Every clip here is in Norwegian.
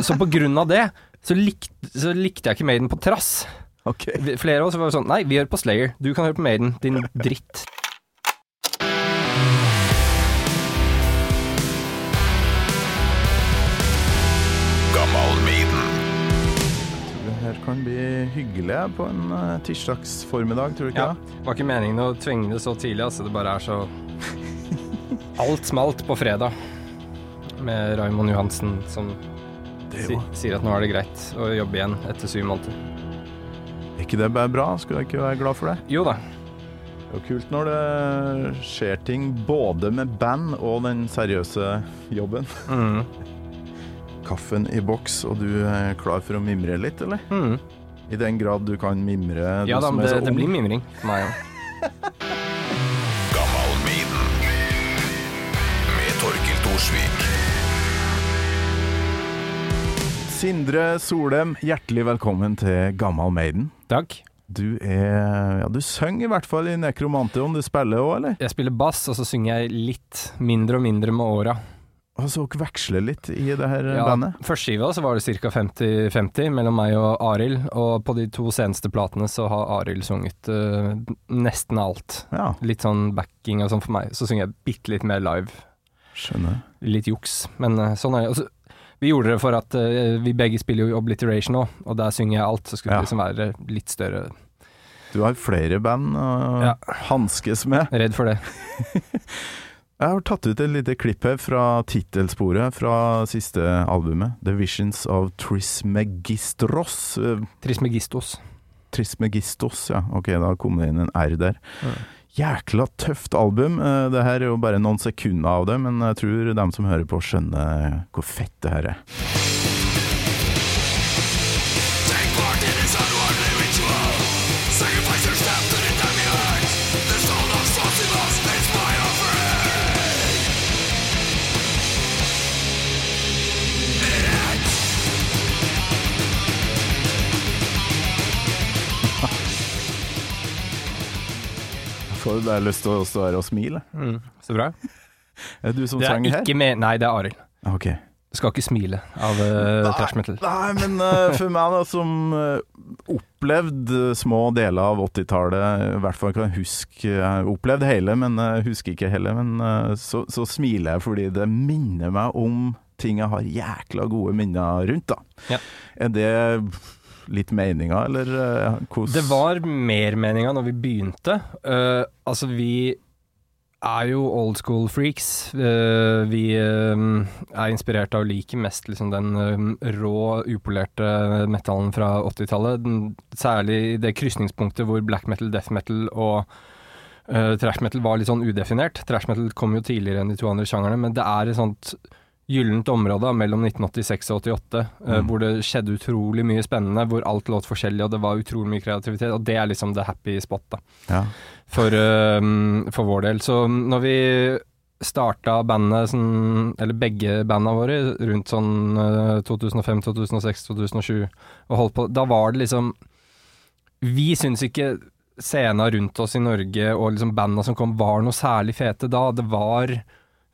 så på grunn av det, så, likt, så likte jeg ikke Maiden på trass. Okay. Flere av oss var sånn Nei, vi hører på Slayer. Du kan høre på Maiden, din dritt. Kan bli hyggelig på en uh, tirsdagsformiddag, tror du ikke Ja. det? Var ikke meningen å tvinge det så tidlig, altså. Det bare er så Alt smalt på fredag. Med Raymond Johansen som jo sier at nå er det greit å jobbe igjen etter syv måneder. Er ikke det bare bra? Skulle jeg ikke være glad for det? Jo da. Det er jo kult når det skjer ting både med band og den seriøse jobben. Mm. Kaffen i boks, og du er klar for å mimre litt, eller? Mm. I den grad du kan mimre, Ja da, det, det blir mimring for meg òg. Sindre Solem, hjertelig velkommen til Gammal Maiden. Takk. Du er Ja, du synger i hvert fall i Nekromantion. Du spiller òg, eller? Jeg spiller bass, og så synger jeg litt mindre og mindre med åra. Altså, dere veksler litt i det her Ja, bandet? Første skiva så var det ca. 50-50 mellom meg og Arild, og på de to seneste platene så har Arild sunget uh, nesten alt. Ja, Litt sånn backing og sånn for meg. Så synger jeg bitte litt mer live. skjønner. Litt juks, men uh, sånn er det. Vi gjorde det for at uh, vi begge spiller jo Obliteration nå, og der synger jeg alt. Så skulle Ja. det liksom være litt større. Du har flere band å Ja. hanskes med. Redd for det. Jeg har tatt ut et lite klipp her fra tittelsporet fra siste albumet, 'The Visions of Trismegistros'. Trismegistos. Trismegistos, ja. Ok, da kom det inn en R der. Jækla tøft album. Eh, Det her er jo bare noen sekunder av det, men jeg tror dem som hører på, skjønner hvor fett det her er. Får du har lyst til å stå her og smile? Mm, så bra. Er det du som Det sang her? med Nei, det er Arild. Ok. Du skal ikke smile av uh, trash metal. Nei, men uh, for meg da, som uh, opplevd små deler av 80-tallet, i hvert fall kan jeg huske Jeg har opplevd hele, men uh, husker ikke hele. Men så, så smiler jeg fordi det minner meg om ting jeg har jækla gode minner rundt, da. Ja. Er det litt meninga, eller uh, hvordan Det var mer meninga når vi begynte. Uh, altså, vi er jo old school freaks. Uh, vi uh, er inspirert av å like mest liksom den uh, rå, upolerte metallen fra 80-tallet. Særlig det krysningspunktet hvor black metal, death metal og eh, trash metal var litt sånn udefinert. Trash metal kom jo tidligere enn de to andre sjangerne, men det er et sånt gyllent område mellom 1986 og 88, eh, Mm. hvor det skjedde utrolig mye spennende, hvor alt låt forskjellig, og det var utrolig mye kreativitet, og det er liksom the happy spot, da, Ja. for, uh, for vår del. Så når vi starta bandet, sånn, eller begge banda våre, rundt sånn uh, 2005, 2006, 2007, og holdt på, da var det liksom Vi syns ikke scena rundt oss i Norge og liksom banda som kom, var noe særlig fete da. Det var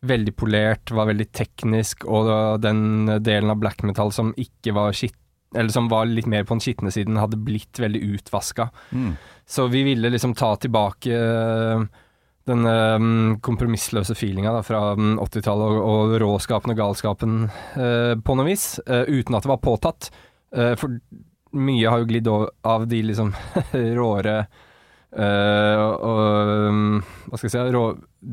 veldig polert, var veldig teknisk, og den delen av black metal som ikke var skitt eller som var litt mer på den skitne siden, hadde blitt veldig utvaska. Mm. Så vi ville liksom ta tilbake denne den øh, kompromissløse feelinga fra mm, 80-tallet og, og råskapen og galskapen eh, på noe vis, eh, uten at det var påtatt. Eh, for mye har jo glidd av de liksom råere øh, og um, si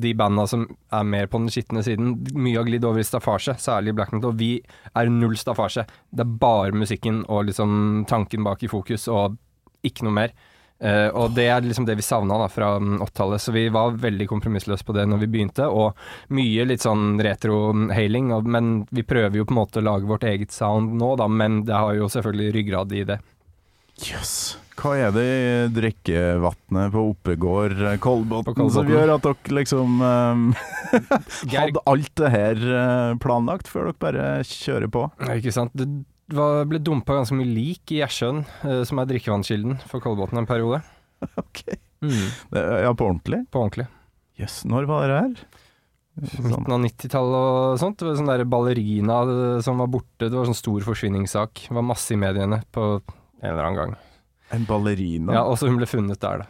De banda som er mer på den skitne siden. Mye har glidd over i staffasje, særlig black metal. Vi er null staffasje. Det er bare musikken og liksom tanken bak i fokus, og ikke noe mer. Uh, og det er liksom det vi savna da, fra mm, 80-tallet, så vi var veldig kompromissløse på det når vi begynte. Og mye litt sånn retro-hailing, men vi prøver jo på en måte å lage vårt eget sound nå, da, men det har jo selvfølgelig ryggrad i det. Jøss. Hva er det i drikkevannet på Oppegård, eh, Kolbotn, som gjør at dere liksom um, hadde alt det her eh, planlagt før dere bare kjører på? Nei, Ikke sant. Det var, ble dumpa ganske mye lik i Gjersjøen, eh, som er drikkevannskilden for Kolbotn en periode. Ok. Det, ja, på ordentlig? På ordentlig. Jøss, når var det her? Midten av 90-tallet og sånt. Det var sånn der ballerina som var borte. Det var sånn stor forsvinningssak. Det var masse i mediene på en eller annen gang. En ballerina. Ja, Også hun ble funnet der, da.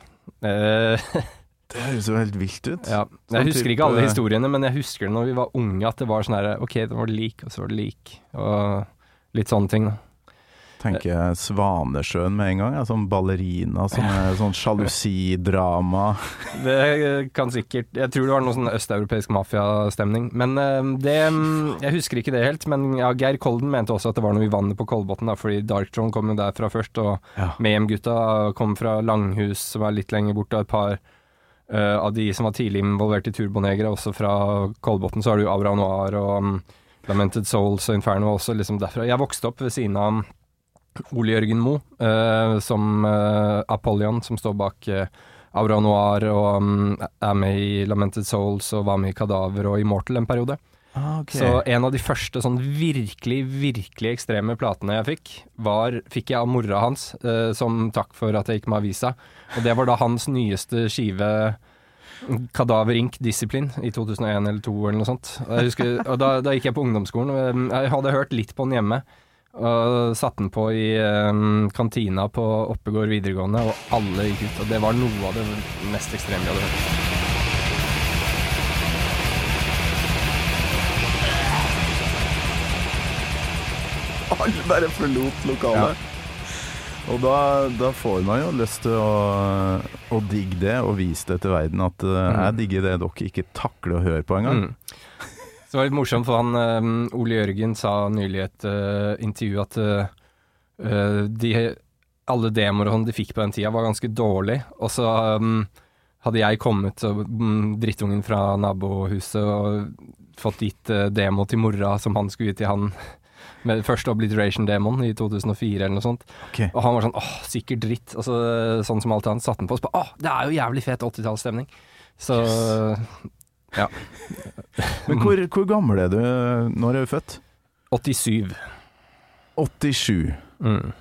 Eh, Det høres jo helt vilt ut. ja. Sånn Jeg husker type- ikke alle historiene, men jeg husker det når vi var unge, at det var sånn her Ok, det var lik, og så var det lik. Og litt sånne ting. da. Tenker Svanesjøen med en gang. Ja, sånn ballerina som er sånn sjalusidrama. Det kan sikkert Jeg tror det var noe sånn østeuropeisk mafiastemning. Men eh, det Jeg husker ikke det helt. Men ja, Geir Kolden mente også at det var noe i vannet på Kolbotn, fordi fordi Darktron kom jo derfra først. Og Ja. Mayhem-gutta kom fra Langhus, som er litt lenger borte. Og et par uh, av de som var tidlig involvert i Turbonegere, også fra Kolbotn. Så har du Aura Noir og um, Lamented Souls og Inferno også liksom derfra. Jeg vokste opp ved siden av Ole Jørgen Moe, eh, som eh, Apollyon, som står bak eh, Aura Noir og um, er med i Lamented Souls og var med i Kadaver og Immortal en periode. Ah, ok. Så en av de første sånn virkelig, virkelig ekstreme platene jeg fikk, var, fikk jeg av mora hans, eh, som takk for at jeg gikk med avisa. Og det var da hans nyeste skive, Kadaver Ink Discipline, i 2001 eller 2002 eller noe sånt. Og, husker, og da, da gikk jeg på ungdomsskolen, og eh, jeg hadde hørt litt på den hjemme. Og satte den på i um, kantina på Oppegård videregående, og alle gikk ut. Og det var noe av det mest ekstreme jeg hadde hørt. Alle bare forlot lokalet. Og da, da får man jo lyst til å, å digge det og vise det til verden at eh, Mm. jeg digger det dere ikke takler å høre på engang. Mm. Så det var litt morsomt, for han um, Ole Jørgen sa nylig i et uh, intervju at eh, de, alle demoene sånn de fikk på den tida, var ganske dårlig. Og så um, hadde jeg kommet, og, um, drittungen fra nabohuset, og fått gitt uh, demo til mora som han skulle gi til han. Med første Obliteration-demoen i 2004 eller noe sånt. Okay. Og han var sånn åh, sikkert dritt. Og så, sånn som alt annet, satte han på og på åh, det er jo jævlig fet 80-tallsstemning. Så ja. Men hvor, hvor gammel er du? Når er du født? 87. 87. Mm.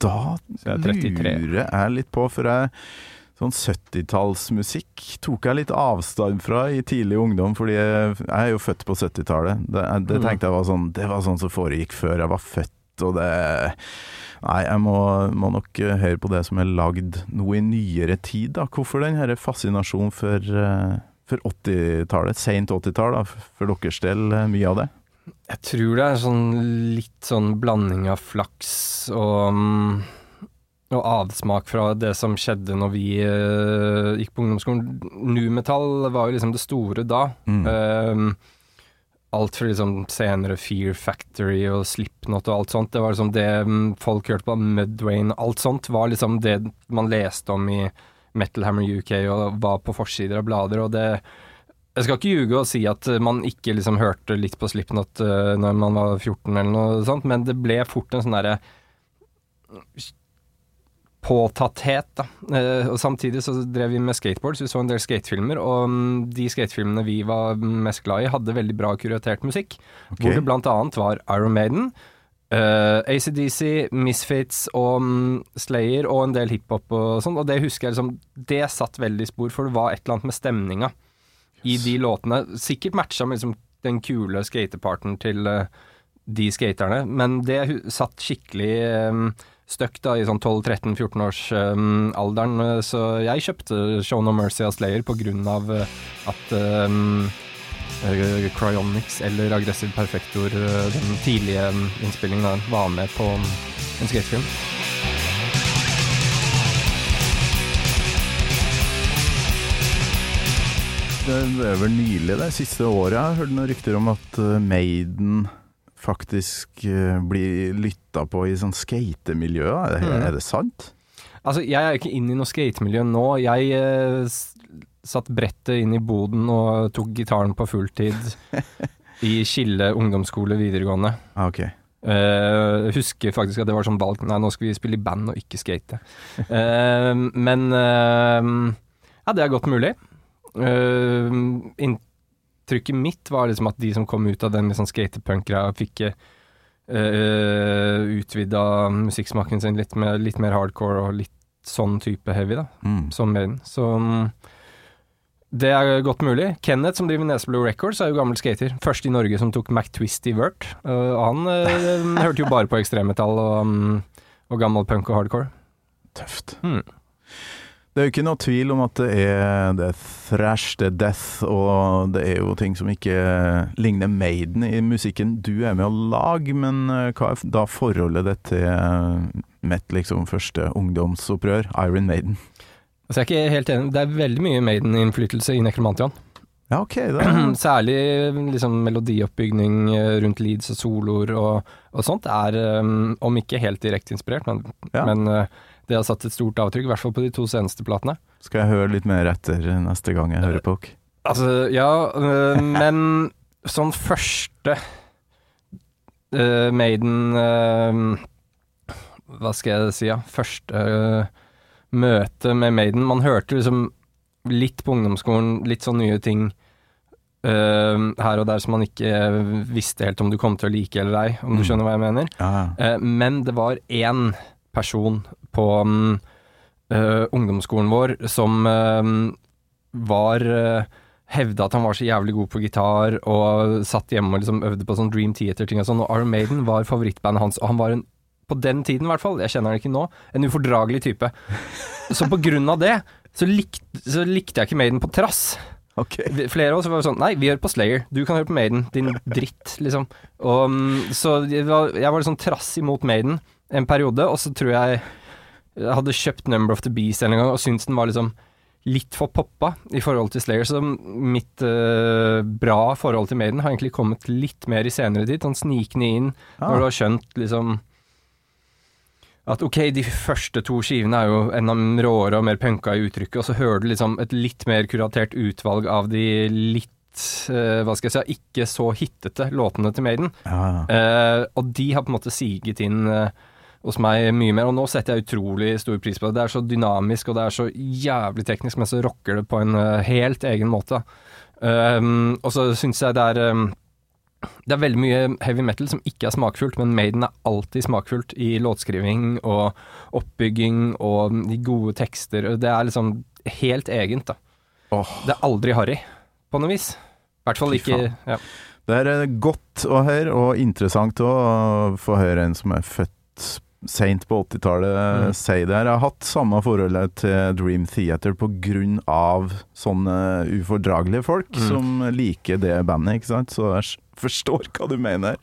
Da jeg er 33. lurer jeg litt på, for jeg Sånn 70-tallsmusikk tok jeg litt avstand fra i tidlig ungdom, fordi jeg, jeg er jo født på 70-tallet. Det, det Mm. tenkte jeg var sånn Det var sånn som foregikk før jeg var født, og det Nei, jeg må, må nok eh, høre på det som er lagd noe i nyere tid, da. Hvorfor den her fascinasjonen for, eh, for 80-tallet, seint 80-tall, for deres del, eh, mye av det? Jeg tror det er sånn litt sånn blanding av flaks og, mm, og avsmak fra det som skjedde når vi uh, gikk på ungdomsskolen. Nu-metall var jo liksom det store da. Mm. Uh, alt fra liksom senere Fear Factory og Slipknot og alt sånt. Det var liksom det mm, folk hørte på. Mudwain og alt sånt var liksom det man leste om i Metal Hammer UK og var på forsider av blader. Og det Jeg skal ikke ljuge og si at man ikke liksom hørte litt på Slipknot uh, når man var 14 eller noe sånt, men det ble fort en sånn derre påtatthet, da. Uh, og samtidig så drev vi med skateboard, så vi så en del skatefilmer, og mm, de skatefilmene vi var mest glad i, hadde veldig bra kuratert musikk. okay. Hvor det blant annet var Iron Maiden, eh, ACDC, Misfits og um, Slayer og en del hiphop og sånn, og det husker jeg liksom Det satt veldig spor, for det var et eller annet med stemninga i de låtene. Sikkert matcha med liksom den kule skateparten til uh, de skaterne, men det satt skikkelig um, støkk da i sånn 12-13-14 års um, alderen, eh, så jeg kjøpte Show No Mercy av Slayer på grunn av uh, at um, Cryonics eller Aggressive Perfector, eh, den tidlige um, innspillingen der, var med på um, en skatefilm. Det er vel nylig, det siste året, jeg hørte noen rykter om at eh, Maiden faktisk eh, blir lytta på i sånn skatemiljø. Er, det- Mhm. er det sant? Altså, jeg er ikke inne i noe skatemiljø nå. Jeg eh, satt brettet inn i boden og tok gitaren på fulltid i Skille ungdomsskole videregående. Ah, ok. Uh, husker faktisk at det var sånn valg Nei, nå skal vi spille i band og ikke skate. Uh, men uh, ja, det er godt mulig. Uh, inntrykket mitt var liksom at de som kom ut av den liksom skatepunk-greia, fikk uh, utvida musikksmaken sin litt, med, litt mer hardcore og litt sånn type heavy, da Mm. som Maiden. Så mm, Det er godt mulig. Kenneth, som driver Nesblue Records, er jo gammel skater. Først i Norge som tok McTwist i vert. Uh, han uh, hørte jo bare på ekstremmetall og, um, og gammel punk og hardcore. Tøft. Hmm. Det er jo ikke noe tvil om at det er, det er thrash, det er death, og det er jo ting som ikke ligner Maiden i musikken du er med å lage, men eh, hva er da forholdet ditt til eh, mitt liksom første ungdomsopprør, Iron Maiden? Så jeg er ikke helt enig. Det er veldig mye Maiden-innflytelse i Nekromantian. Ja, ok, da. Særlig liksom melodioppbygning eh, rundt leads og soloer og, og sånt er, um, om ikke helt direkte inspirert, men, Ja. men uh, det har satt et stort avtrykk, i hvert fall på de to seneste platene. Skal jeg høre litt mer etter neste gang jeg hører på dere? Altså, ja, øh, men sånn første uh, Maiden Hva skal jeg si, ja? Første møte med Maiden. Man hørte liksom litt på ungdomsskolen, litt sånn nye ting uh, her og der som man ikke visste helt om du kom til å like eller ei, om du Mm. skjønner hva jeg mener. Ja, Uh, men det var én person på um, uh, ungdomsskolen vår som var Hevda at han var så jævlig god på gitar, og satt hjemme og liksom øvde på sånn Dream Theater-ting og sånn. Og Arm Maiden var favorittbandet hans, og han var en på den tiden i hvert fall, jeg kjenner han ikke nå, en ufordragelig type. Så på grunn av det, så, likt, så likte jeg ikke Maiden på trass. Okay. Flere av oss var sånn Nei, vi hører på Slayer. Du kan høre på Maiden. Din dritt, liksom. Og, mm, så jeg var, jeg var liksom trass imot Maiden en periode, og så tror jeg jeg hadde kjøpt Number of the Beast en gang og syntes den var liksom litt for poppa i forhold til Slayer. Så mitt uh, bra forhold til Maiden har egentlig kommet litt mer i senere tid. Sånn snikende inn når du Ah, har skjønt liksom at ok, de første to skivene er jo enda råere og mer punka i uttrykket, og så hører du liksom et litt mer kuratert utvalg av de litt, eh, hva skal jeg si, ikke så hittete låtene til Maiden. ja, ja. Eh, og de har på en måte siget inn eh, hos meg mye mer, og nå setter jeg utrolig stor pris på det. Det er så dynamisk, og det er så jævlig teknisk, men så rocker det på en eh, helt egen måte. Um, og så syns jeg det er um, det er veldig mye heavy metal som ikke er smakfullt, men Maiden er alltid smakfullt i låtskriving og oppbygging og de gode tekster. Det er liksom helt egent, da. Oh. Det er aldri harry, på noe vis. I hvert fall ikke ja. Det er eh, godt å høre, og interessant å få høre en som er født seint på 80-tallet Mm. si det her. Jeg har hatt samme forholdet til Dream Theater av sånne ufordragelige folk Mm. som liker det bandet, ikke sant. Så jeg forstår hva du mener.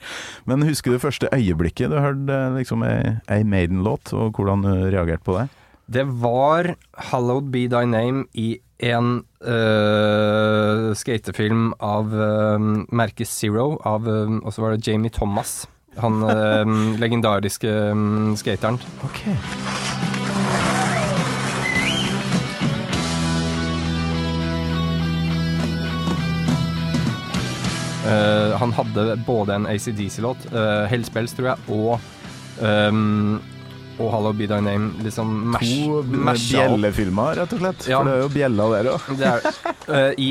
Men husker du første øyeblikket du hørte liksom ei, ei Maiden-låt, og hvordan du reagerte på det? Det var 'Hallowed Be Thy Name' i en øh, skatefilm av øh, merket Zero, av, øh, og så var det Jamie Thomas. Han øh, legendariske um, skateren. Okay. Øh, han hadde både en ACDC-låt, uh, Hellspells tror jeg, og øhm, og 'Hallo Be Thy Name'. Liksom mash, To bjellefilmer, rett og slett. Ja. For det er jo bjella der òg. I,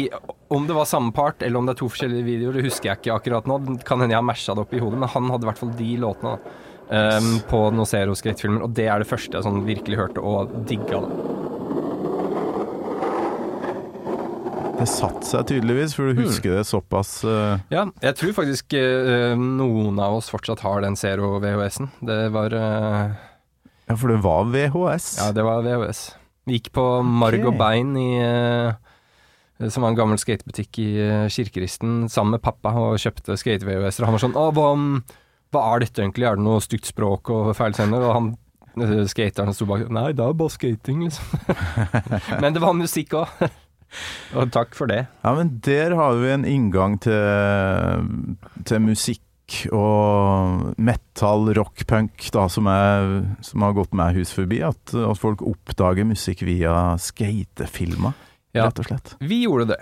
om det var samme part, eller om det er to forskjellige videoer, det husker jeg ikke akkurat nå. Kan hende jeg har masha det opp i hodet, men han hadde i hvert fall de låtene da, um, på noen Zero og det er det første jeg sånn virkelig hørte og digga det. Det satte seg tydeligvis, for du husker det såpass uh... Ja, jeg tror faktisk uh, noen av oss fortsatt har den Zero VHS-en. Det var øh, Ja, for det var VHS. Ja, det var VHS. Vi gikk på Marg og Bein i eh, som var en gammel skatebutikk i eh, Kirkeristen, sammen med pappa, og kjøpte skate-VHS-er. Og han var sånn Å, hva, hva er dette egentlig? Er det noe stygt språk og feil sender? Og han eh, skateren sto bak Nei, det er bare skating, liksom. Men det var musikk òg. og takk for det. Ja, men der har vi en inngang til, til musikk og metal, rock, punk, da, som, er, som har gått meg hus forbi. At, at folk oppdager musikk via skatefilmer, Ja. rett og slett. Vi gjorde det.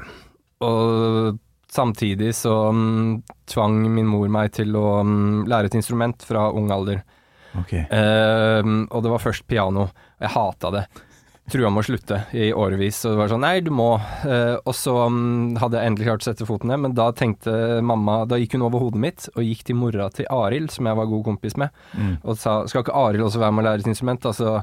Og samtidig så um, tvang min mor meg til å um, lære et instrument fra ung alder. Okay. Uh, og det var først piano. Jeg hata det. Trua med å slutte i årevis. Og det var sånn nei, du må. Uh, og så um, hadde jeg endelig klart å sette foten ned, men da tenkte mamma Da gikk hun over hodet mitt og gikk til mora til Arild, som jeg var god kompis med, Mm. og sa skal ikke Arild også være med å lære et instrument? Altså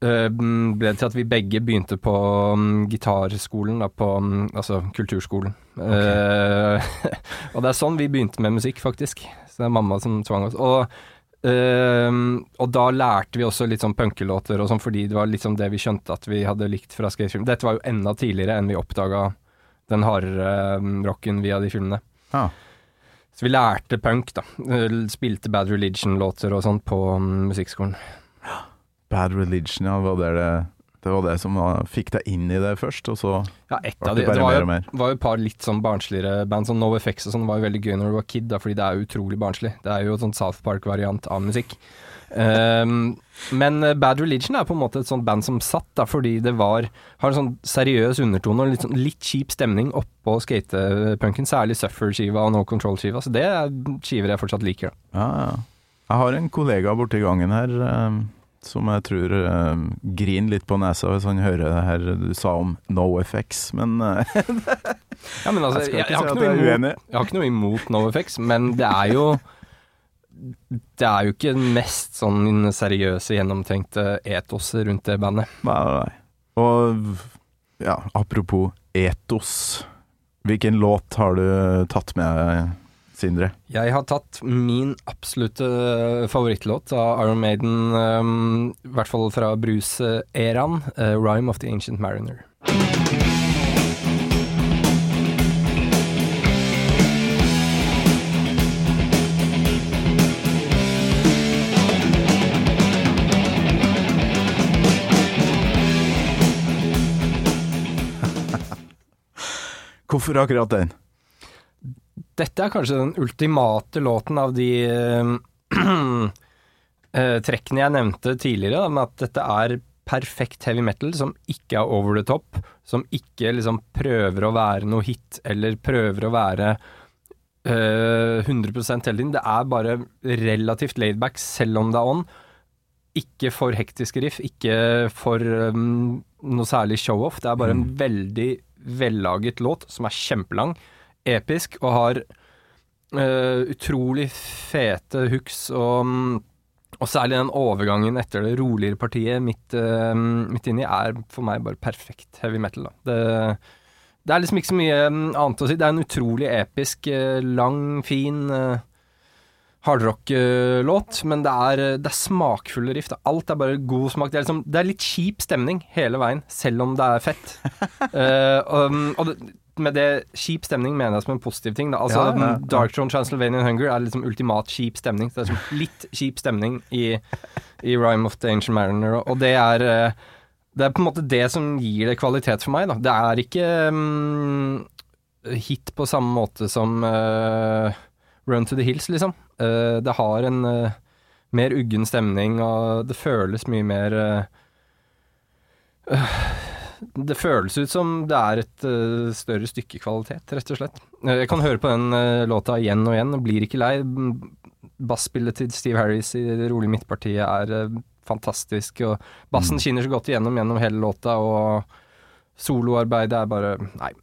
ble det til at vi begge begynte på um, gitarskolen, da, på um, altså kulturskolen. Eh, og det er sånn vi begynte med musikk, faktisk. Så det er mamma som tvang oss. Og, eh, og da lærte vi også litt sånn punkelåter og sånn, fordi det var liksom det vi skjønte at vi hadde likt fra skatefilm. Dette var jo enda tidligere enn vi oppdaga den hardere mm, rocken via de filmene. Ja. Så vi lærte punk, da. Spilte Bad Religion-låter og sånn på mm, musikkskolen. Bad Religion, ja. Var det, det, det var det som fikk deg inn i det først, og så Ja, ett ble av det de. bare Det var mer og mer. Det var jo et par litt sånn barnsligere band, som No Effects og sånn, var jo veldig gøy når du var kid, da, fordi det er jo utrolig barnslig. Det er jo et sånn South Park-variant av musikk. Um, men eh, Bad Religion er på en måte et sånt band som satt, da, fordi det var Har en sånn seriøs undertone og litt, sånn, litt kjip stemning oppå skatepunken, særlig Suffer-skiva og No Control-skiva, så det er skiver jeg fortsatt liker, da. Ja, ja. Jeg har en kollega borti gangen her eh, som jeg tror uh, griner litt på nesa hvis han hører det her du sa om no effects, men uh, Ja, men altså, jeg jeg, jeg, har si imot, jeg har ikke noe imot NoFX, men det er jo Det er jo ikke den mest sånn seriøse, gjennomtenkte etoset rundt det bandet. Nei, nei, nei. Og ja, apropos etos. Hvilken låt har du tatt med, Sindre? Jeg har tatt min absolutte favorittlåt av Iron Maiden, um, i hvert fall fra Bruce-æraen, uh, 'Rhyme of the Ancient Mariner'. Hvorfor akkurat den? Dette er kanskje den ultimate låten av de eh, eh, trekkene jeg nevnte tidligere, da, med at dette er perfekt heavy metal som ikke er over the top, som ikke liksom prøver å være noe hit, eller prøver å være uh, 100 hele tiden. Det er bare relativt laidback, selv om det er on. Ikke for hektiske riff, ikke for um, noe særlig show-off. Det er bare en veldig vellaget låt som er kjempelang, episk og har uh, utrolig fete hooks og, mm, og særlig den overgangen etter det roligere partiet midt, uh, midt inni er for meg bare perfekt heavy metal. Det, det er liksom ikke så mye mm, annet å si. Det er en utrolig episk, eh, lang, fin eh, hardrock-låt, men det er, det er smakfulle riff. Alt er bare god smak. Det er, liksom, det er litt kjip stemning hele veien, selv om det er fett. uh, og og det, med det kjip stemning mener jeg som en positiv ting. Da. Altså, Ja, ja, ja. Dark Throne Transylvanian Hunger er liksom ultimat kjip stemning. Så det er liksom litt kjip stemning i, i Rhyme of the Ancient Mariner, og det er uh, det er på en måte det som gir det kvalitet for meg. Da. Det er ikke um, hit på samme måte som eh, Run to the Hills, liksom. Uh, det har en uh, mer uggen stemning, og det føles mye mer øh, Det føles ut som det er et større stykke kvalitet, rett og slett. Jeg kan høre på den låta igjen og igjen, og blir ikke lei. Basspillet til Steve Harris i det rolige midtpartiet er fantastisk, og bassen skinner så godt igjennom gjennom hele låta, og soloarbeidet er bare Nei.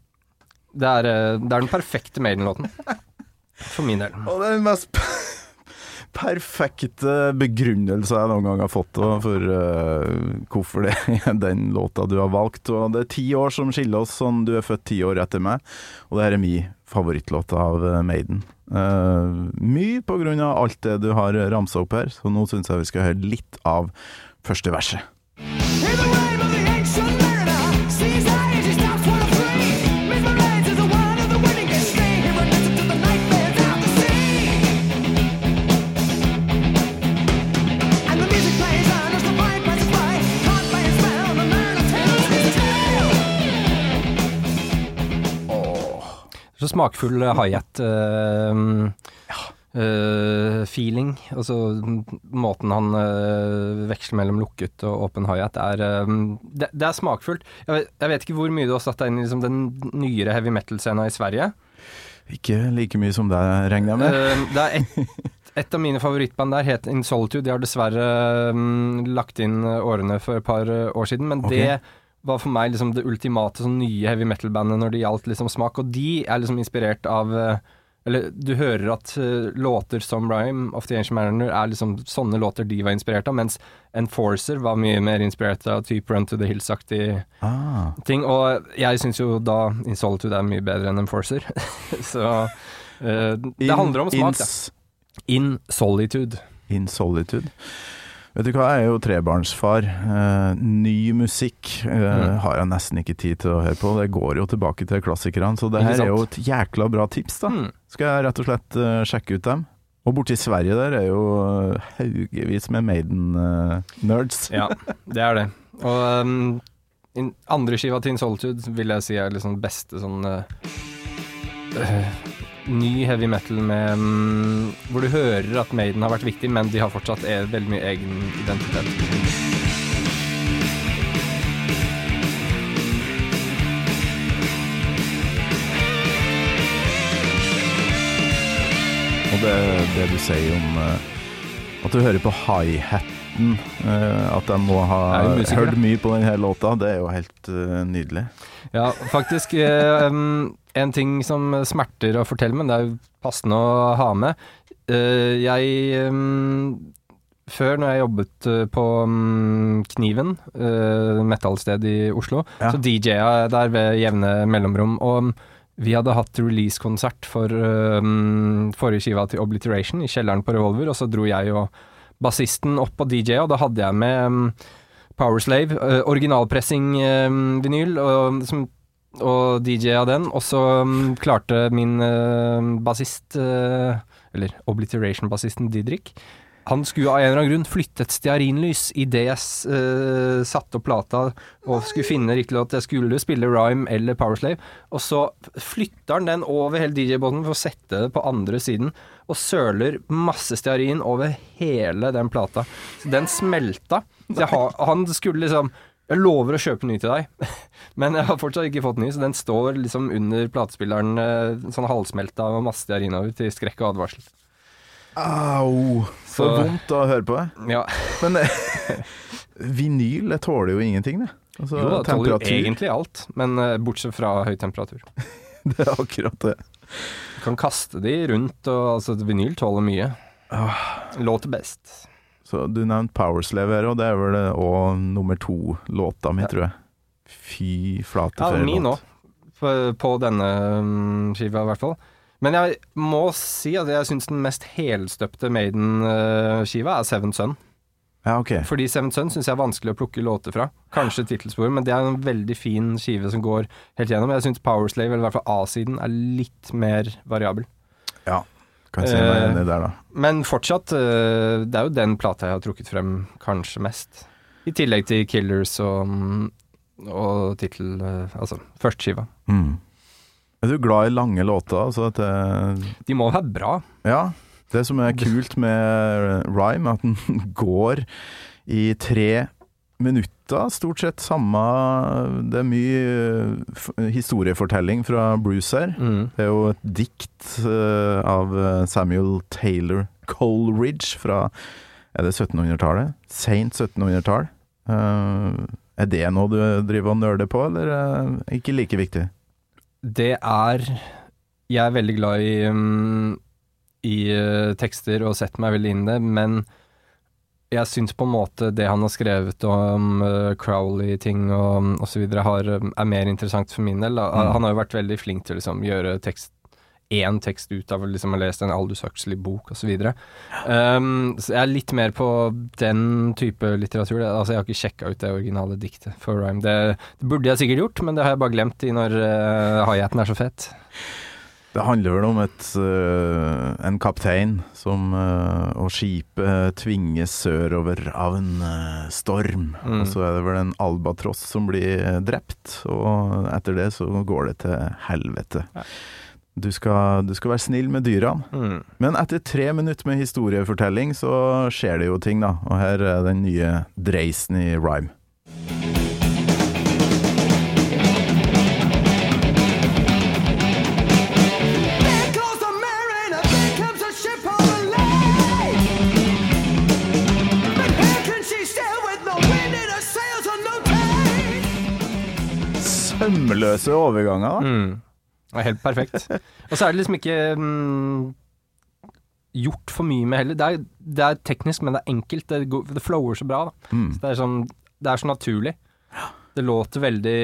Det er, det er den perfekte Maiden-låten. For min del. Og det er den mest perfekte begrunnelse jeg noen gang har fått da, for uh, hvorfor det er den låta du har valgt. Og det er ti år som skiller oss, sånn du er født ti år etter meg, og det her er min favorittlåt av eh, Maiden. Uh, mye på grunn av alt det du har ramsa opp her, så nå syns jeg vi skal høre litt av første verset. In the rhyme tale. Så smakfull uh, hi-hat-feeling. altså måten han uh, veksler mellom lukket og åpen high-hat, er eh, det, det er smakfullt. Jeg vet, jeg vet ikke hvor mye du har satt deg inn i liksom, den nyere heavy metal-scena i Sverige. Ikke like mye som deg, regner jeg med. Eh, det er et, et av mine favorittband der, het In Solitude. De har dessverre um, lagt inn eh, årene for et par eh, år siden, men okay. det var for meg liksom det ultimate sånn nye heavy metal-bandet når det gjaldt liksom smak, og de er liksom inspirert av eh, Eller du hører at eh, låter som Rhyme of the Ancient Mariner er liksom sånne låter de var inspirert av, mens Enforcer var mye mer inspirert av type Run to the Hills-aktig Ah, ting. Og jeg syns jo da In Solitude er mye bedre enn Enforcer. Så uh, det handler om smak, da. ins- In Solitude. In solitude. Vet du hva, jeg er jo trebarnsfar. Eh, ny musikk eh, Mm. har jeg nesten ikke tid til å høre på. Det går jo tilbake til klassikerne, så det her er jo et jækla bra tips, da. Hmm. Skal jeg rett og slett eh, sjekke ut dem. Og borti Sverige der er jo haugevis med Maiden-nerds. Ja, det er det. Og um, andre skiva til In Solitude vil jeg si er liksom beste sånn uh, ny heavy metal med um, Hvor du hører at Maiden har vært viktig, men de har fortsatt er, veldig mye egen identitet. Og det, det du sier om uh, at du hører på hi-haten, uh, at de må ha hørt mye på denne låta, det er jo helt uh, nydelig. Ja, faktisk eh, En ting som smerter å fortelle, men det er jo passende å ha med. Eh, jeg Før, når jeg jobbet eh, på Kniven, eh, metallsted i Oslo, Ja. så DJ-a jeg der ved jevne mellomrom. Og vi hadde hatt release-konsert for um, forrige skiva til Obliteration i kjelleren på Revolver, og så dro jeg og bassisten opp på DJ-a, og da hadde jeg med um, Powerslave, uh, originalpressing-vinyl, og, som- og DJ av den. Og så um, klarte min uh, bassist, uh, eller Obliteration-bassisten Didrik, han skulle av en eller annen grunn flytte et stearinlys idet jeg uh, satte opp plata og skulle finne riktig låt. Jeg skulle spille Rhyme eller Powerslave, og så flytter han den over hele DJ-båten for å sette det på andre siden, og søler masse stearin over hele den plata. Så den smelta. Så jeg har, han skulle liksom Jeg lover å kjøpe ny til deg, men jeg har fortsatt ikke fått ny, så den står liksom under platespilleren eh, sånn halvsmelta og masse stearin over til skrekk og advarsel. Au! Så vondt å høre på. Ja, Men eh, vinyl det tåler jo ingenting, det. Altså, jo, det tåler jo egentlig alt, men eh, bortsett fra høy temperatur. det er akkurat det. Du kan kaste de rundt, og altså, vinyl tåler mye. Låter best. Så du nevnte Powerslave her, og det er vel òg nummer to-låta mi, Ja. tror jeg. Fy flate Ja, min òg. På, på denne mm, skiva, i hvert fall. Men jeg må si at jeg syns den mest helstøpte Maiden-skiva er Seven Sun. Ja, okay. Fordi Seven Sun syns jeg er vanskelig å plukke låter fra. Kanskje tittelspor, men det er en veldig fin skive som går helt gjennom. Jeg syns Powerslave, eller i hvert fall A-siden, er litt mer variabel. Kan si meg Eh, enig der, da. Men fortsatt, eh, det er jo den plata jeg har trukket frem kanskje mest. I tillegg til Killers og, mm, og tittel eh, Altså førsteskiva. Mm. Er du glad i lange låter? Altså at det, De må være bra. ja. Det som er kult med Rhyme, er at den går i tre minutter, stort sett samme Det er mye eh, historiefortelling fra Bruce her. Mm. Det er jo et dikt eh, av eh, Samuel Taylor Coleridge fra Er det 1700-tallet? Seint 1700-tall. Eh, er det noe du driver og nøler på, eller ikke like viktig? Det er Jeg er veldig glad i, mm, i tekster og setter meg veldig inn i det, men jeg syns på en måte det han har skrevet om uh, Crowley-ting og, osv. um, er mer interessant for min del. Mm. Han har jo vært veldig flink til å liksom, gjøre tekst én tekst ut av å liksom, ha lest en Aldous Huxley-bok osv. Um, så jeg er litt mer på den type litteratur. Altså, jeg har ikke sjekka ut det originale diktet for Rhyme. Det, det burde jeg sikkert gjort, men det har jeg bare glemt i når uh, high-haten er så fet. Det handler vel om et, uh, en kaptein som uh, og skipet tvinges sørover av en uh, storm. Mm. Og så er det vel en albatross som blir eh, drept, og etter det så går det til helvete. Ja. Du skal, du skal være snill med dyrene. Mm. Men etter tre minutter med historiefortelling så skjer det jo ting, da. Og her er den nye dreisen i rhyme. Sømløse overganger, da. Mm. Det er helt perfekt. Og så er det liksom ikke mm, gjort for mye med heller. Det er, det er teknisk, men det er enkelt. Det, går, det flower så bra. Da. Mm. Det, er sånn, det er så naturlig. Det låter veldig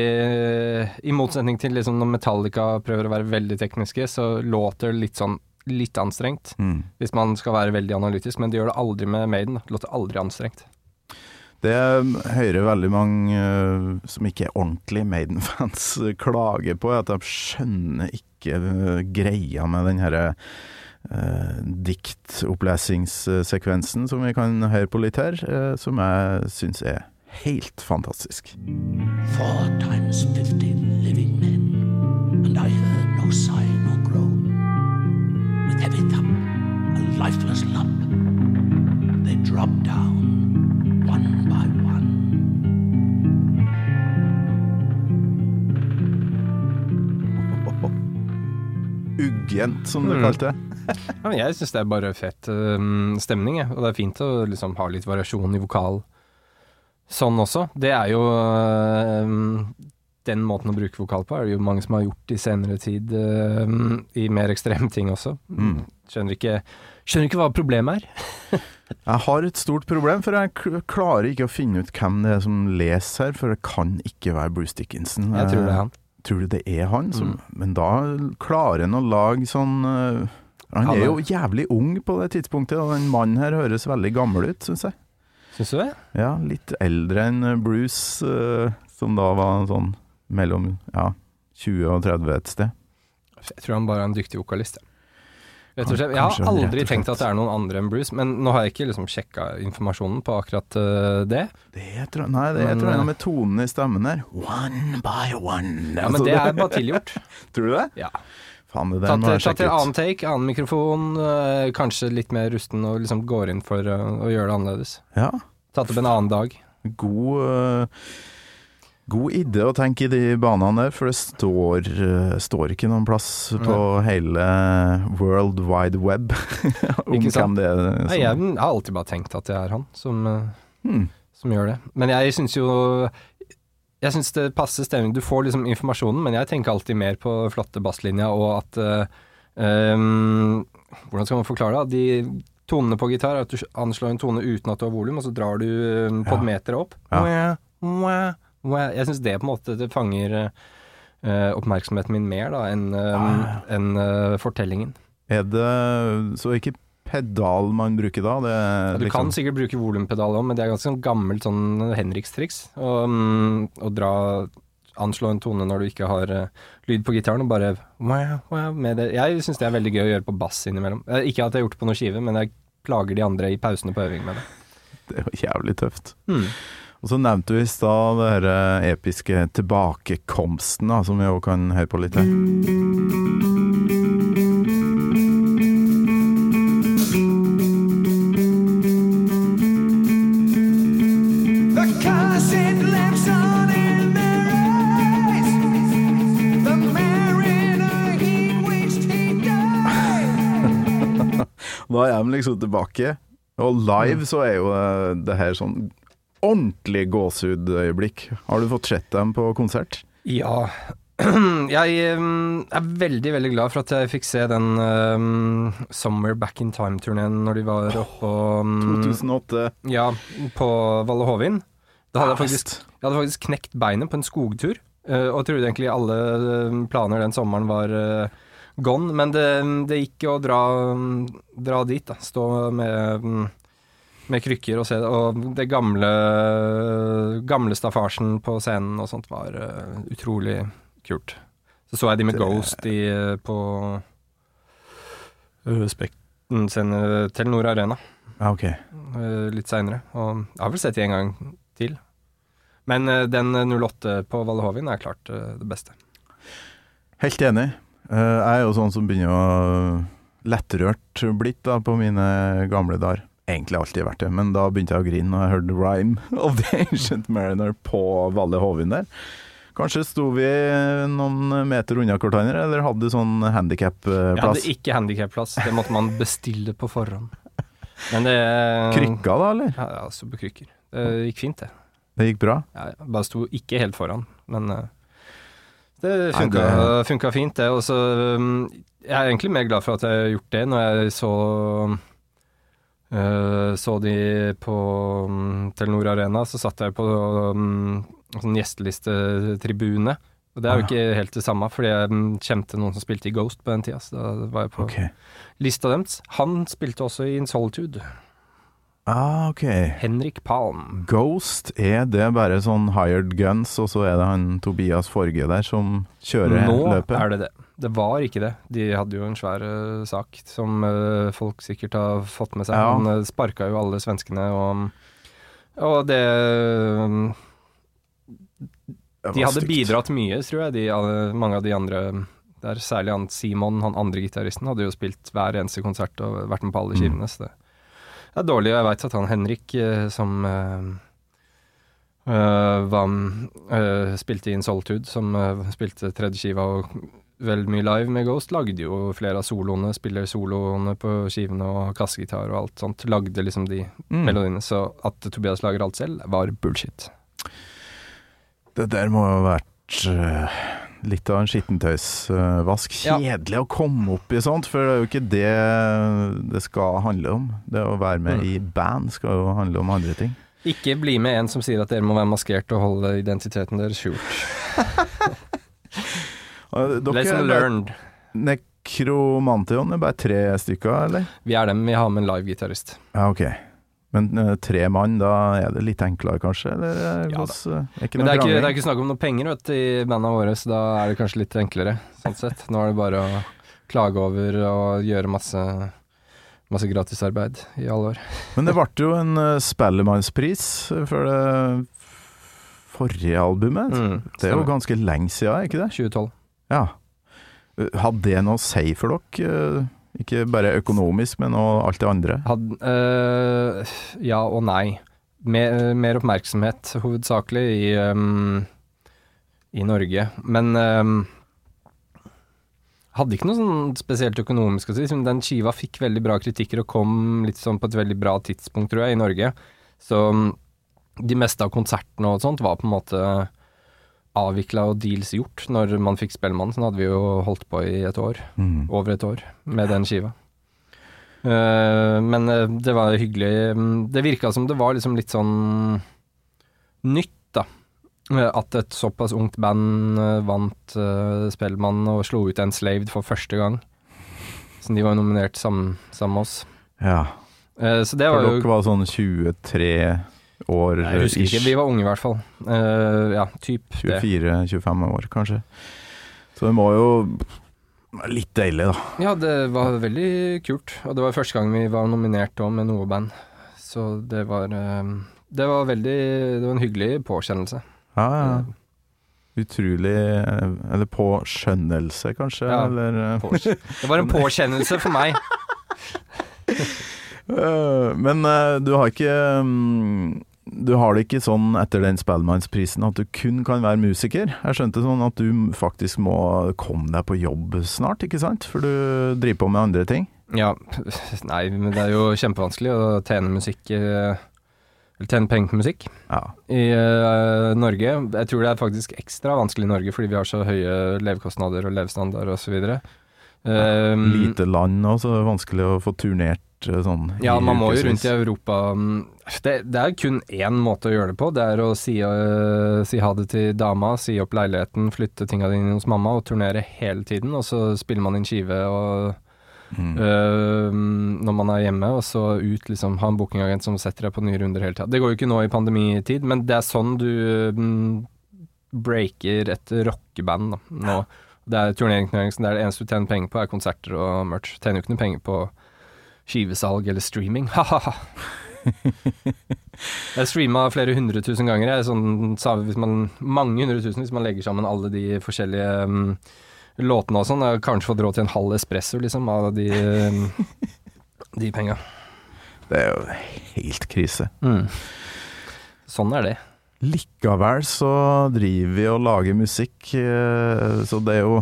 I motsetning til liksom når Metallica prøver å være veldig tekniske, så låter det litt sånn litt anstrengt. Mm. Hvis man skal være veldig analytisk, men det gjør det aldri med Maiden. Det låter aldri anstrengt. Det hører veldig mange eh, som ikke er ordentlig Maiden-fans eh, klage på, at de skjønner ikke eh, greia med den herre uh, diktopplesingssekvensen som vi kan høre på litt her, eh, som jeg syns er helt fantastisk. Four times fifteen living men, and I heard no sigh nor groan. With heavy thump, a lifeless lump, they dropped down Uggent, som du Mm. kalte det. Ja, men jeg syns det er bare fet um, stemning, jeg. Og det er fint å liksom ha litt variasjon i vokal sånn også. Det er jo um, Den måten å bruke vokal på er det jo mange som har gjort i senere tid, um, i mer ekstreme ting også. Mm. Skjønner ikke Skjønner ikke hva problemet er. Jeg har et stort problem, for jeg klarer ikke å finne ut hvem det er som leser her, for det kan ikke være Bruce Dickinson. Jeg tror det er han. Tror du det er han? Som, Mm. Men da klarer han å lage sånn eh, Han er jo jævlig ung på det tidspunktet, og den mannen her høres veldig gammel ut, syns jeg. Syns du det? Ja, litt eldre enn Bruce, eh, som da var sånn mellom ja, 20 og 30 et sted. Jeg tror han bare er en dyktig vokalist. jeg. Rett og slett. Jeg har aldri tenkt at det er noen andre enn Bruce, men nå har jeg ikke liksom sjekka informasjonen på akkurat uh, det. Det tror, et eller annet- nei, det er noe eh, med tonen i stemmen her. One by one. Ja, men Altså, det er bare tilgjort. Tror du det? Ja. Faen, det der må jeg annen take, annen mikrofon, øh, kanskje litt mer rusten og liksom går inn for å gjøre det annerledes. Ja, Tatt opp en annen dag. god, eh, god idé å tenke i de banene der, for det står, eh, står ikke noen plass på hele World Wide Web om Ikke sant? hvem det er. som- Nei, jeg har alltid bare tenkt at det er han som, øh, Hmm. som gjør det. Men jeg syns jo Jeg syns det passer stemning. Du får liksom informasjonen, men jeg tenker alltid mer på flotte basslinja og at øhm, Hvordan skal man forklare det? De tonene på gitar er at du anslår en tone uten at du har volum, og så drar du podmeteret opp. Ja. Wah, wah, wah. Jeg syns det på en måte det fanger uh, oppmerksomheten min mer da enn um, Ah. en, uh, fortellingen. Er det så ikke pedal man bruker da? Det Ja, du liksom, kan sikkert bruke volumpedal òg, men det er ganske sånn gammelt sånn Henriks-triks. Å um, dra Anslå en tone når du ikke har uh, lyd på gitaren, og bare wow, wow, med det. Jeg syns det er veldig gøy å gjøre på bass innimellom. Ikke at jeg har gjort det på noen skive, men jeg plager de andre i pausene på øving med det. Det er jo jævlig tøft. Mm. Og så nevnte vi i stad det her episke tilbakekomsten, da, som vi òg kan høre på litt her. Da er de liksom tilbake. Og live så er jo eh, det her sånn ordentlig gåsehudøyeblikk. Har du fått sett dem på konsert? Ja. Jeg er veldig, veldig glad for at jeg fikk se den um, Summer Back in Time-turneen når de var oppå um, 2008. Ja, på Valle Hovin. Da hadde jeg faktisk, jeg hadde faktisk knekt beinet på en skogtur, uh, og trodde egentlig alle planer den sommeren var uh, gone. Men det, det gikk å dra, dra dit, da. Stå med, mm, med krykker og se det. Og det gamle, gamle staffasjen på scenen og sånt var uh, utrolig kult. Så så jeg de med Det- Ghost i, eh, på Spekten Telenor Arena Ah, okay. uh, litt seinere. Og jeg har vel sett de en gang til. Men uh, den 08 på Valle Hovin er klart det beste. Helt enig. Jeg er jo sånn som begynner å lettrørt blitt da, på mine gamle dager. Egentlig alltid vært det, men da begynte jeg å grine når jeg hørte Rhyme of the Ancient Mariner på Valle Hovin der. Kanskje sto vi noen meter unna hverandre, eller hadde sånn Jeg handikap-plass? hadde ikke handikapplass, det måtte man bestille på forhånd. Men det Krykka da, eller? Ja, ja, så på krykker. Det gikk fint, det. Det gikk bra? Ja, jeg bare sto ikke helt foran, men eh, Det funka, det- funka fint, det. Og så um, Jeg er egentlig mer glad for at jeg har gjort det, når jeg så Så de på um, Telenor Arena, så satt jeg på um, sånn gjestelistetribune. Og det er jo Ah. ikke helt det samme, fordi jeg um, kjente noen som spilte i Ghost på den tida, så da var jeg på okay. lista deres. Han spilte også i In Solitude. Ah, ok. Henrik Palm. Ghost, er det bare sånn hired guns, og så er det han Tobias Forge der som kjører Nå løpet? er det det. Det var ikke det. De hadde jo en svær uh, sak som uh, folk sikkert har fått med seg. Ja. Han uh, sparka jo alle svenskene og Og det um, De hadde stygt. bidratt mye, tror jeg. De, mange av de andre der, Særlig han Simon, han andre gitaristen, hadde jo spilt hver eneste konsert og vært med på alle Mm. Så det er dårlig. Og Jeg veit at han Henrik, eh, som eh, eh, var, eh, spilte i In Solitude, som eh, spilte tredje skiva og veldig mye live med Ghost, lagde jo flere av soloene, spiller soloene på skivene og kassegitar og alt sånt. Lagde liksom de Mm. melodiene. Så at Tobias lager alt selv, var bullshit. Det der må ha vært eh, litt av en skittentøysvask. Ja. Kjedelig å komme opp i sånt, for det er jo ikke det det skal handle om. Det å være med Mm. i band skal jo handle om andre ting. Ikke bli med en som sier at dere må være maskert og holde identiteten deres skjult. Dere Lesson learned. Nekromantion er bare tre stykker, eller? Vi er dem. Vi har med en live-gitarist. Ja, ok. Men eh, tre mann, da er det litt enklere, kanskje? Eller eh, Ja da. hvordan, eh, er Men det er ikke, det er ikke snakk om noe penger vet, i bandene våre, så da er det kanskje litt enklere. Sånn sett. Nå er det bare å klage over og gjøre masse, masse gratisarbeid i alle år. Men det ble jo en uh, Spellemannspris for det forrige albumet. Mm, det er jo ganske lenge siden, ikke det? 2012. Ja. Hadde det noe å si for dere? Uh, Ikke bare økonomisk, men også alt det andre? Had, øh, ja og nei. Mer, mer oppmerksomhet, hovedsakelig, i, um, i Norge. Men um, hadde ikke noe sånn spesielt økonomisk å si. Den skiva fikk veldig bra kritikker og kom litt sånn på et veldig bra tidspunkt, tror jeg, i Norge. Så de meste av konsertene og sånt var på en måte avvikla og deals gjort når man fikk Spellemann. Sånn hadde vi jo holdt på i et år Mm. over et år med den skiva. Eh, men eh, det var hyggelig. Mm, Det virka som det var liksom litt sånn nytt, da. Eh, At et såpass ungt band vant uh, Spellemann og slo ut Enslaved for første gang. Så de var jo nominert sammen, sammen med oss. Ja. Så det For var jo dere var sånn 23 år Jeg husker ikke, vi var unge i hvert fall. Uh, ja, typ 24-25 år, kanskje. Så det må jo være litt deilig, da. Ja, det var veldig kult. Og det var første gang vi var nominert òg med noe band. Så det var uh, Det var veldig Det var en hyggelig påkjennelse. Ja, ja. Utrolig eh, Eller påskjønnelse, kanskje? Ja, eller eh, Det var en påkjennelse for meg. Øh, Men øh, du har ikke mm, Du har det ikke sånn etter den Spellemannsprisen at du kun kan være musiker. Jeg skjønte sånn at du faktisk må komme deg på jobb snart, ikke sant? For du driver på med andre ting. Ja, nei, men det er jo kjempevanskelig å tjene musikk eh, Eller tjene penger på musikk Ja. i uh, Norge. Jeg tror det er faktisk ekstra vanskelig i Norge fordi vi har så høye levekostnader og levestandard osv. Um, Lite land òg, så det er vanskelig å få turnert øh, sånn Ja, man må jo rundt i Europa. mm, Det, det er kun én måte å gjøre det på. Det er å si, uh, si ha det til dama, si opp leiligheten, flytte tinga dine hos mamma og turnere hele tiden. Og så spiller man inn skive og, Mm. Uh, når man er hjemme, og så ut, liksom, ha en bookingagent som setter deg på nye runder hele tida. Det går jo ikke nå i pandemitid, men det er sånn du um, breaker et rockeband da, nå. Det er turneringsnæringen, det er det eneste du tjener penger på, er konserter og merch. Tjener jo ikke noe penger på skivesalg eller streaming. Ha-ha-ha. Jeg streama flere hundre tusen ganger. Jeg, sånn, hvis man, mange hundre tusen hvis man legger sammen alle de forskjellige um, låtene og sånn. Jeg har kanskje fått råd til en halv espresso, liksom, av de, mm, de penga. Det er jo helt krise. Mm. Sånn er det. Likevel så driver vi og lager musikk, eh, så det er jo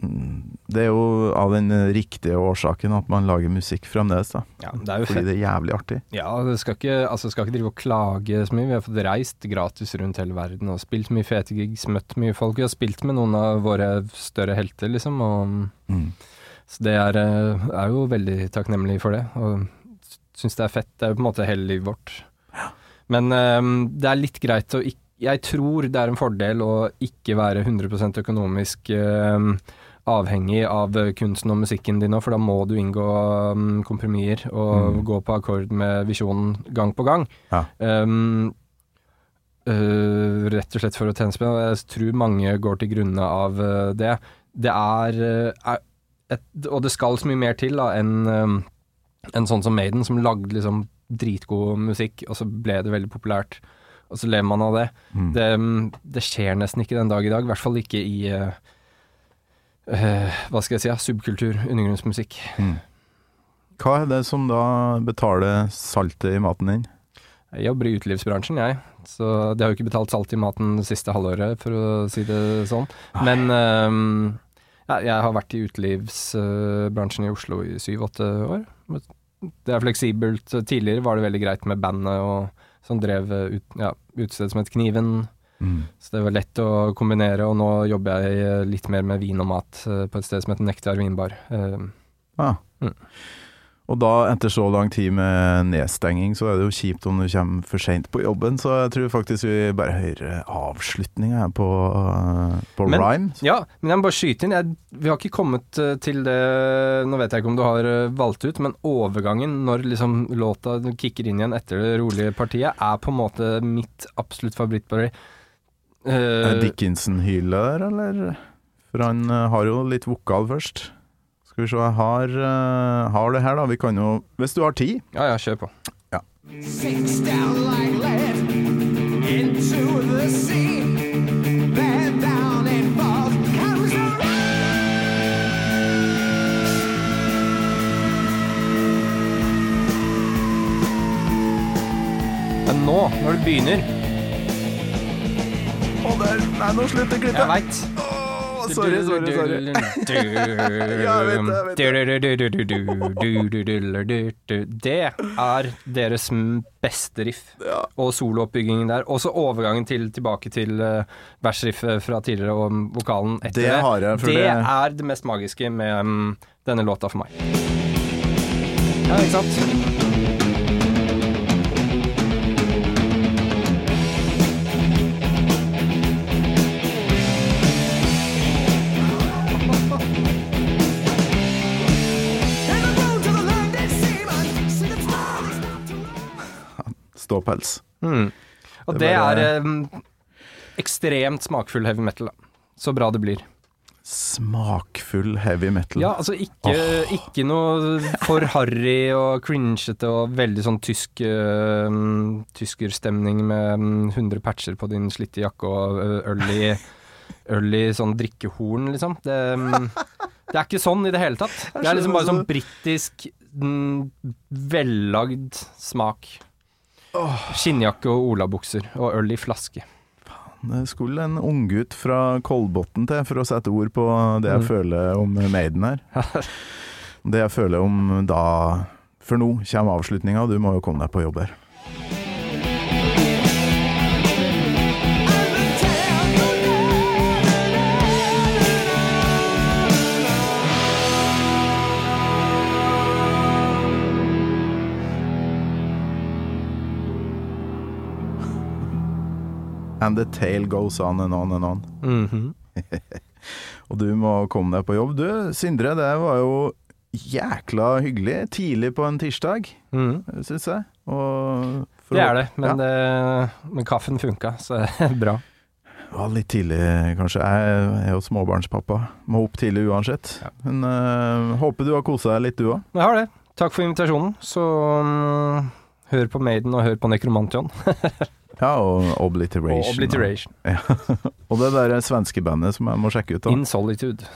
Det er jo av den riktige årsaken at man lager musikk fremdeles, da. Ja, det er jo Fordi det er jævlig artig. Ja, det skal ikke, altså, skal ikke drive og klage så mye. Vi har fått reist gratis rundt hele verden og spilt mye fete gigs, møtt mye folk. Vi har spilt med noen av våre større helter, liksom. Og, Mm. så det er, eh, er jo veldig takknemlig for det. Og syns det er fett. Det er jo på en måte hele livet vårt. Men um, det er litt greit å ikke Jeg tror det er en fordel å ikke være 100 økonomisk eh, avhengig av kunsten og musikken din òg, for da må du inngå um, kompromisser og Mm. gå på akkord med visjonen gang på gang. Ja. Um, uh, rett og slett for å tjene spenn. Jeg tror mange går til grunne av uh, det. Det er, er et, Og det skal så mye mer til da, enn um, en sånn som Maiden, som lagde liksom dritgod musikk, og så ble det veldig populært. Og så lever man av det. Mm. Det, mm, det skjer nesten ikke den dag i dag. I hvert fall ikke i øh, Hva skal jeg si? Subkultur, undergrunnsmusikk. Mm. Hva er det som da betaler saltet i maten din? Jeg jobber i utelivsbransjen, jeg. Så det har jo ikke betalt salt i maten det siste halvåret, for å si det sånn. Men um, ja, jeg har vært i utelivsbransjen i Oslo i syv-åtte år. Det er fleksibelt. Tidligere var det veldig greit med bandet og som drev eh, ut, ja, utestedet som het Kniven. Mm. Så det var lett å kombinere, og nå jobber jeg eh, litt mer med vin og mat eh, på et sted som heter Nektar vinbar. Eh, Ja. Mm. Og da, etter så lang tid med nedstenging, så er det jo kjipt om du kommer for seint på jobben, så jeg tror faktisk vi bare hører avslutninga her på, på Men- Rhyme. Ja, men jeg må bare skyte inn. Jeg, vi har ikke kommet til det Nå vet jeg ikke om du har valgt ut, men overgangen når liksom låta kicker inn igjen etter det rolige partiet, er på en måte mitt absolutt favorittparti. Er Uh, Dickinson-hylet der, eller? For han uh, har jo litt vokal først. Skal vi se, jeg har, uh, har det her, da. Vi kan jo Hvis du har tid. ja ja, kjør på. Ja down like lead into the sea. Then down it falls, comes around. Men nå, når det begynner Å, der! Nei, nå slutter Jeg klippet! veit. Sorry, sorry, sorry. Det er deres beste riff. Ja. Og solooppbyggingen der. Også overgangen til, tilbake til uh, versriffet fra tidligere og vokalen etter Det det. har jeg, det det- er det mest magiske med mm, denne låta for meg. Ja, ikke sant? Ståpels. Mm. Og Det det, er um, ekstremt smakfull heavy metal. Da. Så bra det blir. Smakfull heavy metal. Ja, altså ikke, ikke noe for harry og cringete og veldig sånn tysk uh, tyskerstemning med mm, 100 patcher på din slitte jakke og ø, øl i, øl i sånn drikkehorn, liksom. Det, mm, det er ikke sånn i det hele tatt. Det er liksom bare sånn britisk, mm, vellagd smak. Skinnjakke og olabukser og øl i flaske. Det skulle en unggutt fra Kolbotn til for å sette ord på det jeg Mm. føler om Maiden her. Det jeg føler om da For nå kommer avslutninga, du må jo komme deg på jobb her. And the tale goes on and on and on. Mhm. Og du må komme deg på jobb. Du, Sindre, det var jo jækla hyggelig. Tidlig på en tirsdag, Mhm. syns jeg. Og for Det er det, men, Ja. det, men kaffen funka, så bra. Det var litt tidlig, kanskje. Jeg er jo småbarnspappa. Må opp tidlig uansett. Ja. Men øh, håper du har kosa deg litt, du òg. Jeg har det. Takk for invitasjonen. Så um, hør på Maiden og hør på Nekromantion. Ja, og Obliteration. Og Obliteration. Og det der svenske bandet som jeg må sjekke ut. da In Solitude.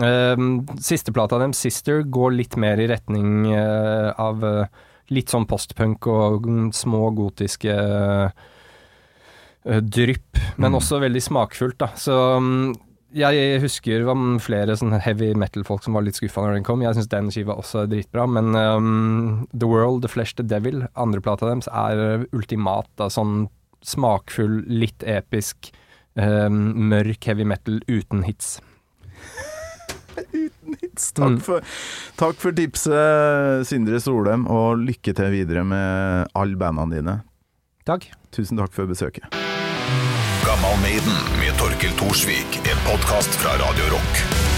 Uh, Sisteplata dem, Sister, går litt mer i retning uh, av uh, litt sånn postpunk og mm, små gotiske eh, drypp, men Mm. også veldig smakfullt, da. Så um, Jeg husker det var flere heavy metal-folk som var litt skuffa når den kom. Jeg syns den skiva også er dritbra, men um, The World, The Flesh, The Devil, andreplata deres, er ultimat. Da, sånn smakfull, litt episk, um, mørk heavy metal uten hits. Takk Mm. for, takk for tipset, Sindre Solheim, og lykke til videre med alle bandene dine. Takk. Tusen takk for besøket. Gammal Maiden med Torkel Thorsvik, en podkast fra Radio Rock.